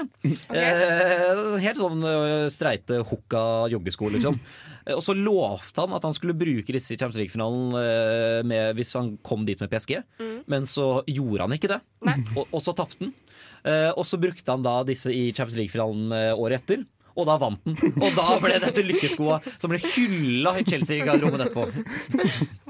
Speaker 3: Eh, helt sånn eh, streite hukka joggesko, liksom. Eh, Og så lovte han at han skulle bruke disse i Champions League-finalen eh, hvis han kom dit med PSG, men så gjorde han ikke det. Og, og så tapte han. Eh, og så brukte han da disse i Champions League-finalen året etter. Og da vant den. Og da ble dette lykkeskoa som ble hylla i Chelsea-garderoben etterpå.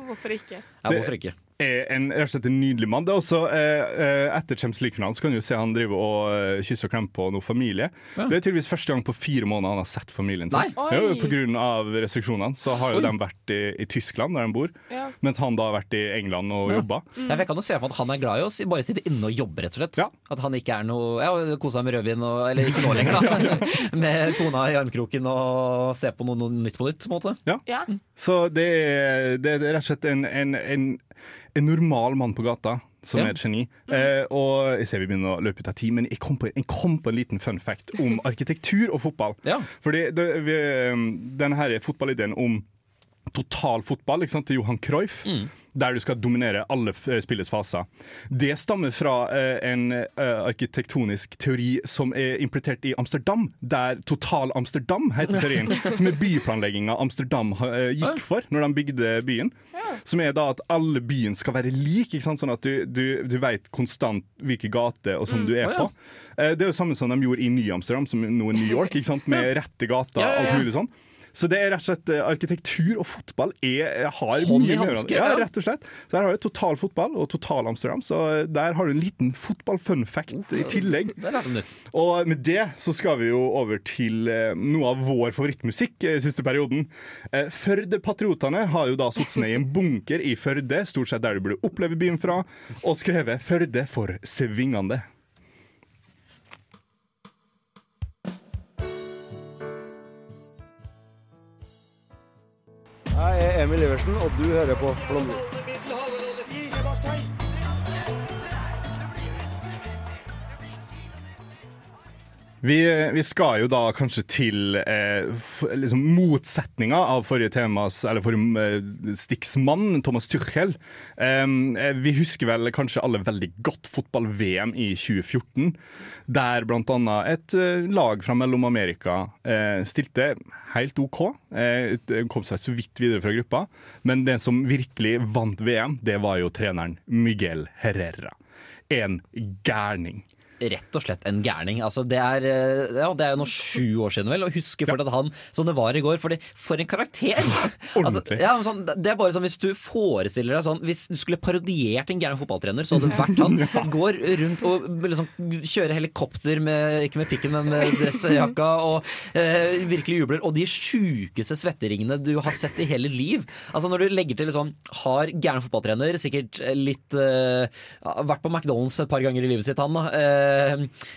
Speaker 2: Hvorfor ikke?
Speaker 3: Ja, hvorfor ikke?
Speaker 1: Er en, rett og slett en nydelig mann. Det er også, eh, eh, Etter Champions League-finalen så kan du se han drive og eh, kysse og klemme på noe familie. Det er tydeligvis første gang på fire måneder han har sett familien sin. Jo, på grunn av restriksjonene så har jo
Speaker 3: Oi.
Speaker 1: de vært i, i Tyskland, der de bor,
Speaker 2: Ja.
Speaker 1: mens han da har vært i England og jobba.
Speaker 3: Jeg kan jo se for meg at han er glad i å bare sitte inne og jobbe, rett og slett.
Speaker 1: Ja.
Speaker 3: At han ikke er noe Ja, kose seg med rødvin, og, eller ikke nå lenger, da. [laughs] [laughs] med kona i armkroken og se på noe, noe nytt på nytt, på en måte.
Speaker 2: Ja.
Speaker 1: Så det er, det er rett og slett en, en, en, en normal mann på gata som
Speaker 3: Ja.
Speaker 1: er et geni. Eh, og jeg ser vi begynner å løpe ut av tid, men jeg kom, på, jeg kom på en liten fun fact om [laughs] arkitektur og fotball.
Speaker 3: Ja.
Speaker 1: Fordi det, vi, um, denne her fotballideen om total fotball ikke sant, til Johan Cruyff. Der du skal dominere alle spillets faser. Det stammer fra eh, en eh, arkitektonisk teori som er implementert i Amsterdam, der Total Amsterdam heter teorien. [laughs] som er byplanlegginga Amsterdam eh, gikk for når de bygde byen. Som er da at alle byen skal være lik, sånn at du, du, du vet konstant hvilke gater og sånn du er
Speaker 3: oh, ja.
Speaker 1: på. Eh, Det er jo samme som de gjorde i Ny-Amsterdam, som nå er New York, med rette gater
Speaker 3: Ja, ja, ja.
Speaker 1: alt mulig sånn. Så det er rett og slett eh, arkitektur og fotball er, har
Speaker 3: Hånd i hanske.
Speaker 1: Ja, rett og slett. Så her har du total fotball og total Amsterdam, så eh, der har du en liten fotball-fun fact i tillegg. Og med det så skal vi jo over til eh, noe av vår favorittmusikk i siste perioden. Eh, Førde-patriotene har jo da satt seg ned i en bunker i Førde, stort sett der du burde oppleve byen fra, og skrevet 'Førde for svingande'.
Speaker 7: Emil Iversen, og du hører på Flåmlys.
Speaker 1: Vi, vi skal jo da kanskje til eh, liksom motsetninga av forrige temas, eller forrige eh, stikksmann, Thomas Tuchel. Eh, vi husker vel kanskje alle veldig godt fotball-VM i 2014, der annet et eh, lag fra Mellom-Amerika eh, stilte helt OK. Eh, kom seg så vidt videre fra gruppa, men den som virkelig vant VM, det var jo treneren Miguel Herrera. En gærning.
Speaker 3: Rett og slett en gærning. Altså, det, er, eh, ja, det er jo nå sju år siden, vel. Og husker fortsatt han som det var i går. For, for en karakter! [laughs] altså, ja, sånn, det er bare sånn Hvis du forestiller deg sånn Hvis du skulle parodiert en gæren fotballtrener, så hadde det vært han. [laughs] Går rundt og liksom kjører helikopter med Ikke med pikken, men med dressjakka, og eh, virkelig jubler. Og de sjukeste svetteringene du har sett i hele liv. Altså Når du legger til liksom Har gæren fotballtrener, sikkert litt eh, Vært på McDonald's et par ganger i livet sitt, han. da eh,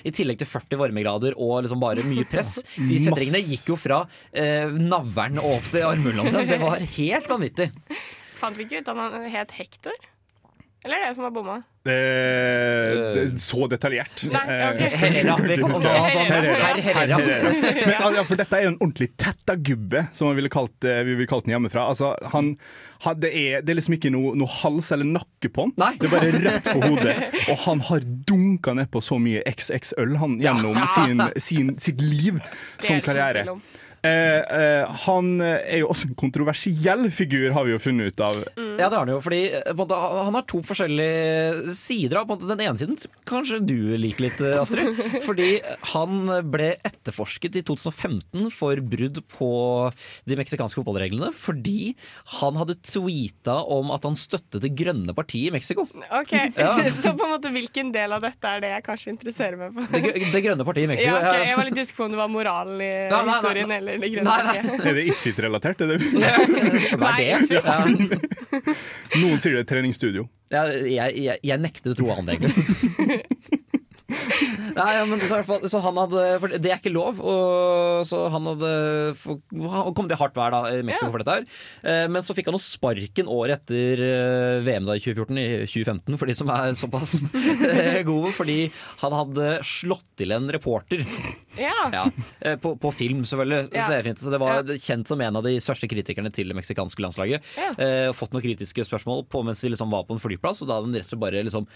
Speaker 3: I tillegg til 40 varmegrader og liksom bare mye press. De [laughs] svetteringene gikk jo fra eh, navlen og opp til armhulen. Det var helt vanvittig.
Speaker 2: Fant vi ikke ut at han het Hector? Eller er det som har bomma?
Speaker 1: Eh, det- så detaljert.
Speaker 2: Nei, ok.
Speaker 3: Herrera. Vi kan kalle han Herr Herrera.
Speaker 1: Men, ja, for dette er jo en ordentlig tetta gubbe, som vi ville kalt, eh, vi ville kalt den hjemmefra. Altså, han, han, det, er, det er liksom ikke noe, noe hals eller nakke på han.
Speaker 3: Nei.
Speaker 1: Det er bare rett på hodet. Og han har dunka nedpå så mye XX-øl han gjennom sin, sin, sitt liv som karriere. Eh, eh, han er jo også en kontroversiell figur, har vi jo funnet ut av.
Speaker 3: Ja, det har han jo, fordi eh, måte, han har to forskjellige sider. av på Den ene siden kanskje du liker litt, Astrid. [laughs] Fordi han ble etterforsket i 2015 for brudd på de meksikanske fotballreglene. Fordi han hadde tweeta om at han støttet Det grønne partiet i Mexico.
Speaker 2: Ok, [laughs] Så på en måte hvilken del av dette er det jeg kanskje interesserer meg for?
Speaker 3: Det, det grønne partiet i Mexico.
Speaker 2: Ja, ok, Jeg var litt usikker på om det var moralen i
Speaker 3: nei, nei.
Speaker 2: historien eller det grønne
Speaker 3: Nei, nei.
Speaker 2: partiet. [laughs]
Speaker 1: Er det Isfit-relatert? Er det? [laughs]
Speaker 3: Hva er det? Ja.
Speaker 1: Noen sier det er treningsstudio.
Speaker 3: Ja, jeg, jeg, jeg nekter å tro annet, egentlig. [laughs] Nei, ja, men så, så han hadde For det er ikke lov, og så han hadde Han kom det hardt vær da i Mexico
Speaker 2: Ja.
Speaker 3: for dette her. Eh, Men så fikk han jo sparken året etter eh, VM da i 2014, i 2015, for de som er såpass eh, gode. Fordi han hadde slått til en reporter.
Speaker 2: Ja.
Speaker 3: Ja, på, på film, selvfølgelig. Så det er fint. Så det var
Speaker 2: Ja.
Speaker 3: kjent som en av de største kritikerne til det meksikanske landslaget. Eh, fått noen kritiske spørsmål på mens de liksom var på en flyplass, og da hadde han rett og slett bare liksom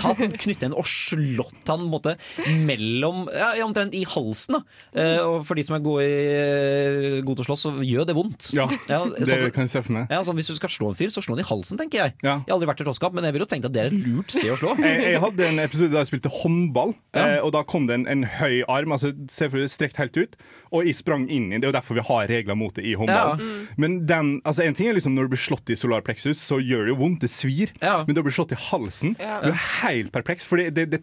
Speaker 3: tatt, knyttet en og slått han en måte mellom Ja, omtrent i halsen, da. Eh, og for de som er gode, i, gode til å slåss, så gjør det vondt.
Speaker 1: Ja,
Speaker 3: Ja,
Speaker 1: det
Speaker 3: sånn-
Speaker 1: kan jeg se for meg.
Speaker 3: ja, sånn, hvis du skal slå en fyr, så slå han i halsen, tenker jeg.
Speaker 1: Ja.
Speaker 3: Jeg har aldri vært i slåsskamp, men jeg ville jo tenkt at det er et lurt sted å slå. [laughs]
Speaker 1: Jeg, jeg hadde en episode da jeg spilte håndball,
Speaker 3: Ja.
Speaker 1: eh, og da kom det en, en høy arm, altså se for deg strekt helt ut, og jeg sprang inn i Det er jo derfor vi har regler mot det i håndball.
Speaker 3: Ja.
Speaker 1: Men den, altså en ting er liksom når du blir slått i solar plexus, så gjør det jo vondt, det svir.
Speaker 3: Ja.
Speaker 1: Men når du blir slått i halsen,
Speaker 2: Ja.
Speaker 1: du er helt perpleks, for det, det, det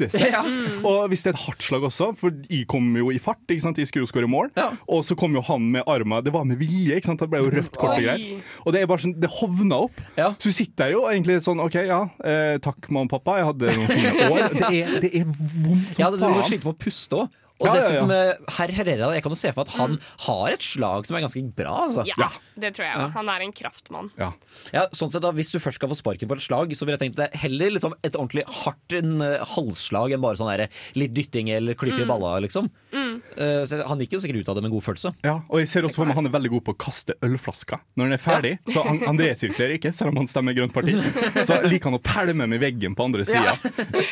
Speaker 1: tetter seg.
Speaker 3: Ja.
Speaker 1: Og hvis det er et hardt slag også, for de kom jo i fart, ikke sant? de skulle jo skåre mål,
Speaker 3: Ja.
Speaker 1: og så kom jo han med armen, det var med vilje, ikke sant? det ble jo rødt kort og greier. Og det er bare sånn, det hovna opp.
Speaker 3: Ja.
Speaker 1: Så du sitter der jo egentlig sånn OK, ja, eh, takk mamma og pappa, jeg hadde noen fine [laughs] år. Det er, det er vondt som
Speaker 3: Ja, du må
Speaker 1: faen.
Speaker 3: slite med å puste òg. Og
Speaker 1: Ja, ja, ja.
Speaker 3: herr Herrera, jeg kan jo se for meg at han har et slag som er ganske bra. Altså.
Speaker 2: Ja, det tror jeg òg. Han er en kraftmann.
Speaker 1: Ja.
Speaker 3: Ja, sånn sett da, Hvis du først skal få sparken for et slag, så ville jeg tenkt det heller liksom et ordentlig hardt en, eh, halsslag enn bare sånn der, litt dytting eller klippe i balla. liksom. Eh, så han gikk jo sikkert ut av det med en god følelse.
Speaker 1: Ja, og jeg ser også for meg han er veldig god på å kaste ølflasker når han er ferdig. Så han, han resirkulerer ikke, selv om han stemmer grønt parti. [laughs] Så liker han å pælme med veggen på andre sida.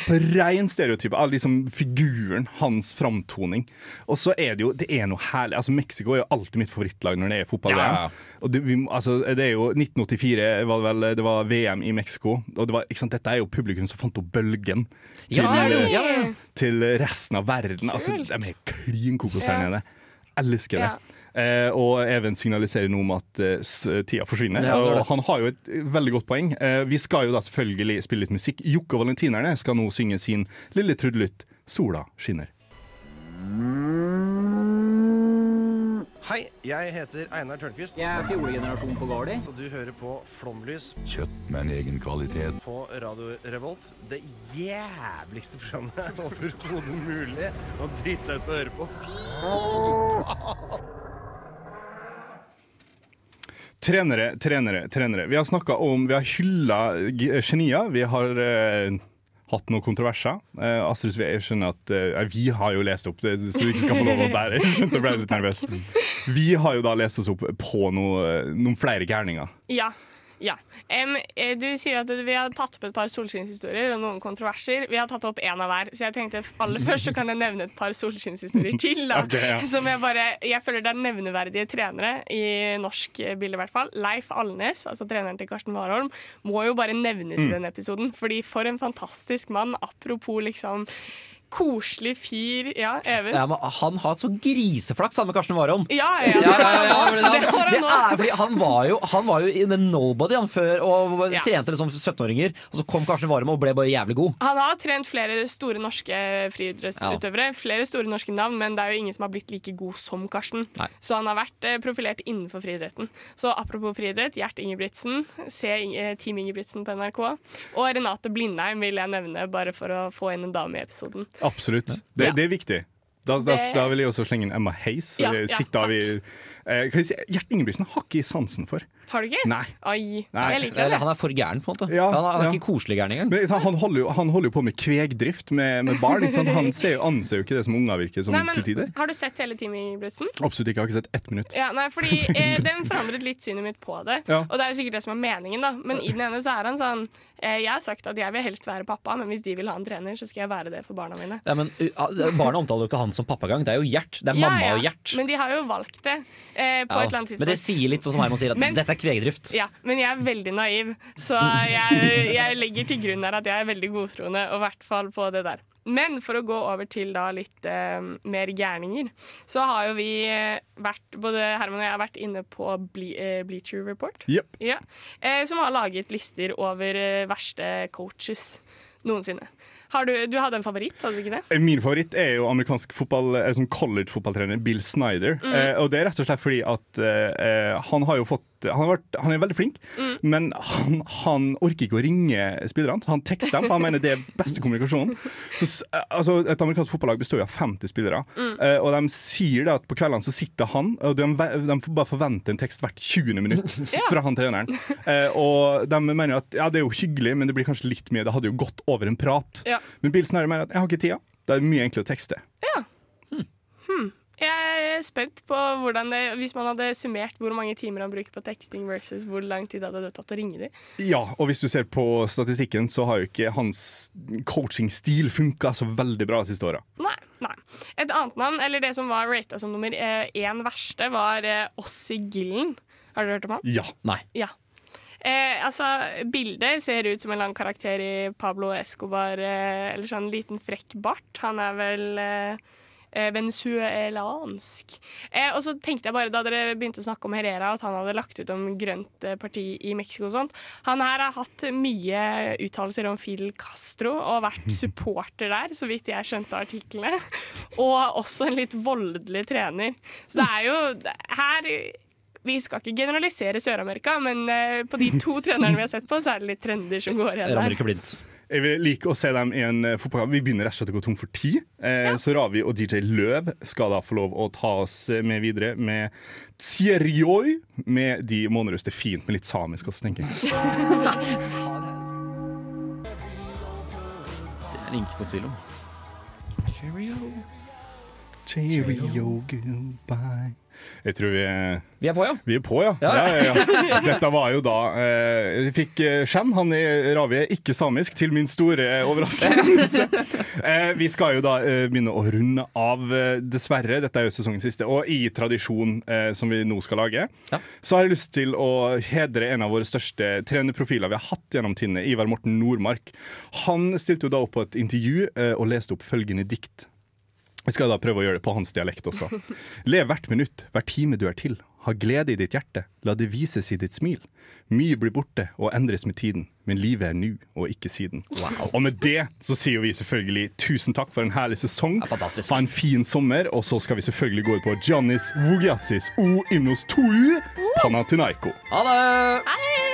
Speaker 1: På ren stereotype av liksom figuren, hans framtoning. Og så er det jo det er noe herlig. Altså Mexico er jo alltid mitt favorittlag når det er fotball-VM.
Speaker 3: Ja, ja.
Speaker 1: Og det, vi, altså, det er jo 1984 var det vel, det var VM i Mexico. Og det var, ikke sant, dette er jo publikum som fant opp bølgen til,
Speaker 3: Ja,
Speaker 1: eh,
Speaker 3: ja, ja.
Speaker 1: til resten av verden. Altså,
Speaker 2: Kult.
Speaker 1: de er klin kokos her
Speaker 2: Ja.
Speaker 1: nede. Elsker det.
Speaker 2: Ja.
Speaker 1: Eh, og Even signaliserer nå om at eh, tida forsvinner.
Speaker 3: Ja, det det.
Speaker 1: og han har jo et veldig godt poeng. Eh, vi skal jo da selvfølgelig spille litt musikk. Jokke og Valentinerne skal nå synge sin lille trudelutt 'Sola skinner'.
Speaker 8: Hei, jeg heter Einar Tørnquist,
Speaker 9: Jeg er fjolegenerasjon på Gardi.
Speaker 8: og du hører på Flomlys
Speaker 10: Kjøtt med en egen kvalitet.
Speaker 8: på Radio Revolt. Det jævligste programmet [laughs] overhodet mulig å drite seg ut på å høre på. Fy faen!
Speaker 1: Trenere, trenere, trenere. Vi har snakka om Vi har hylla g- genier. Vi har eh, hatt noen kontroverser. Eh, Astrid jeg skjønner at eh, Vi har jo lest opp det, så du ikke skal få lov å bære. Jeg skjønte jeg ble litt nervøs. [laughs] Vi har jo da lest oss opp på noe, noen flere gærninger.
Speaker 2: Ja. Ja. Eh, du sier at vi har tatt opp et par solskinnshistorier og noen kontroverser. Vi har tatt opp én av hver, så jeg tenkte aller først så kan jeg nevne et par solskinnshistorier til. Da. [laughs]
Speaker 1: okay, ja.
Speaker 2: Som jeg bare Jeg føler det er nevneverdige trenere i norsk eh, bilde, i hvert fall. Leif Alnes, altså treneren til Karsten Warholm, må jo bare nevnes
Speaker 1: Mm.
Speaker 2: i denne episoden. Fordi for en fantastisk mann. Apropos liksom koselig fyr. Ja, Even?
Speaker 3: Ja, men han har så griseflaks, han med Karsten Warholm.
Speaker 2: Ja, ja,
Speaker 3: Ja, men
Speaker 2: det
Speaker 3: er fordi han var jo Han var jo in the nobody han før og trente liksom 17-åringer. Og så kom Karsten Warholm og ble bare jævlig god.
Speaker 2: Han har trent flere store norske friidrettsutøvere. Flere store norske navn, men det er jo ingen som har blitt like god som Karsten.
Speaker 3: Nei.
Speaker 2: Så han har vært eh, profilert innenfor friidretten. Så apropos friidrett, Gjert Ingebrigtsen. Se eh, Team Ingebrigtsen på NRK. Og Renate Blindheim vil jeg nevne, bare for å få inn en dame i episoden.
Speaker 1: Absolutt. Det,
Speaker 2: Ja.
Speaker 1: det er viktig. Da, da,
Speaker 2: Det-
Speaker 1: da vil jeg også slenge inn Emma Hayes.
Speaker 2: Ja, ja, takk.
Speaker 1: vi, eh, kan jeg si, Gjert Ingebrigtsen har ikke sansen for.
Speaker 2: Har du ikke?
Speaker 1: Nei.
Speaker 2: Oi,
Speaker 1: Nei.
Speaker 2: jeg liker det.
Speaker 3: Han er for gæren, på en måte.
Speaker 1: Ja,
Speaker 3: han, er, han er
Speaker 1: ja.
Speaker 3: ikke koselig gæren engang.
Speaker 1: Men han, holder jo, han holder jo på med kvegdrift med, med barn. Ikke sant? Han ser anser jo ikke det som unger virker som
Speaker 2: Nei, men,
Speaker 1: til tider.
Speaker 2: har du sett hele Team Ingebrigtsen?
Speaker 1: Absolutt ikke. Jeg har ikke sett ett minutt.
Speaker 2: Ja, nei, fordi [laughs] eh, Den forandret litt synet mitt på det.
Speaker 1: Ja.
Speaker 2: Og det er jo sikkert det som er meningen, da. Men i den ene så er han sånn eh, Jeg har sagt at jeg vil helst være pappa, men hvis de vil ha en trener, så skal jeg være det for barna mine.
Speaker 3: Ja, men uh, Barna omtaler jo ikke han som pappagang. Det er jo Gjert. Det er
Speaker 2: Ja,
Speaker 3: mamma
Speaker 2: ja.
Speaker 3: og Gjert.
Speaker 2: Men de har jo valgt det eh, på
Speaker 3: Ja,
Speaker 2: et eller annet tidspunkt.
Speaker 3: Men det sier litt, sånn som Herman sier, at
Speaker 2: Men-
Speaker 3: dette er kvegdrift.
Speaker 2: Ja, men jeg er veldig naiv, så jeg, jeg legger til grunn her at jeg er veldig godtroende, og i hvert fall på det der. Men for å gå over til da litt eh, mer gærninger, så har jo vi eh, vært Både Herman og jeg har vært inne på Ble eh, Bleacher Report,
Speaker 1: yep.
Speaker 2: ja, eh, som har laget lister over eh, verste coaches noensinne. Har du, du hadde en favoritt, hadde du ikke det?
Speaker 1: Min favoritt er jo amerikansk fotball, som college-fotballtrener Bill Snyder.
Speaker 2: Mm.
Speaker 1: Eh, og det er rett og slett fordi at eh, eh, han har jo fått han, har vært, han er veldig flink,
Speaker 2: Mm.
Speaker 1: men han, han orker ikke å ringe spillerne. Han tekster dem, for han mener det er beste kommunikasjonen. Så, eh, altså, et amerikansk fotballag består av 50 spillere,
Speaker 2: Mm.
Speaker 1: eh, og de sier at på kveldene så sitter han, og de, de får bare forventer en tekst hvert 20. minutt [laughs] fra han treneren. Eh, og de mener at ja, det er jo hyggelig, men det blir kanskje litt mye. Det hadde jo gått over en prat.
Speaker 2: Ja.
Speaker 1: Men Bill Snarre mener at jeg har ikke tida. Det er mye enklere å tekste.
Speaker 2: Jeg er spent på hvordan det Hvis man hadde summert hvor mange timer han bruker på teksting versus hvor lang tid hadde det tatt å ringe dem.
Speaker 1: Ja, og hvis du ser på statistikken, så har jo ikke hans coachingstil funka så veldig bra de siste åra.
Speaker 2: Nei, nei. Et annet navn, eller det som var rata som nummer eh, én verste, var Ossi Gillen. Har du hørt om han?
Speaker 1: Ja.
Speaker 3: Nei.
Speaker 2: Ja. Eh, altså, Bildet ser ut som en lang karakter i Pablo Escobar, eh, eller sånn liten frekk bart. Han er vel eh, eh, venezuelansk. Eh, og så tenkte jeg bare da dere begynte å snakke om Herrera, at han hadde lagt ut om grønt eh, parti i Mexico og sånt. Han her har hatt mye uttalelser om Fidel Castro og vært supporter der, så vidt jeg skjønte artiklene. [laughs] Og også en litt voldelig trener. Så det er jo her vi skal ikke generalisere Sør-Amerika, men eh, på de to trenerne vi har sett på, så er det litt trender som går igjen
Speaker 3: Rammer
Speaker 2: der.
Speaker 3: ikke blindt.
Speaker 1: Jeg vil like å se dem i en eh, fotballkamp. Vi begynner rett og slett å gå tom for tid. Eh, Så Ravi og DJ Løv skal da få lov å ta oss med videre med Tsierjoi med De månerøs. Det er fint med litt samisk også, tenker jeg.
Speaker 3: Det er det ikke noe tvil om.
Speaker 1: Cheerio, goodbye. Jeg tror vi er
Speaker 3: Vi er på, ja.
Speaker 1: Vi er på, ja.
Speaker 3: Ja.
Speaker 1: ja, ja. [laughs] Dette var jo da eh, Jeg fikk Shan, han i Ravi, er ikke samisk, til min store overraskelse. [laughs] eh, vi skal jo da eh, begynne å runde av, eh, dessverre. Dette er jo sesongens siste. Og i tradisjon eh, som vi nå skal lage, så har jeg lyst til å hedre en av våre største trenerprofiler vi har hatt gjennom tinnet, Ivar Morten Nordmark. Han stilte jo da opp på et intervju eh, og leste opp følgende dikt. Jeg skal da prøve å gjøre det på hans dialekt også. Lev hvert minutt, hver time du er til. Ha glede i ditt hjerte, la det vises i ditt smil. Mye blir borte og endres med tiden, men livet er nå og ikke siden. Og med det så sier vi selvfølgelig tusen takk for en herlig sesong. Ha en fin sommer, og så skal vi selvfølgelig gå ut på Giannis Vugiatsis O Imnos Tou Panathinaiko.
Speaker 3: Ha det!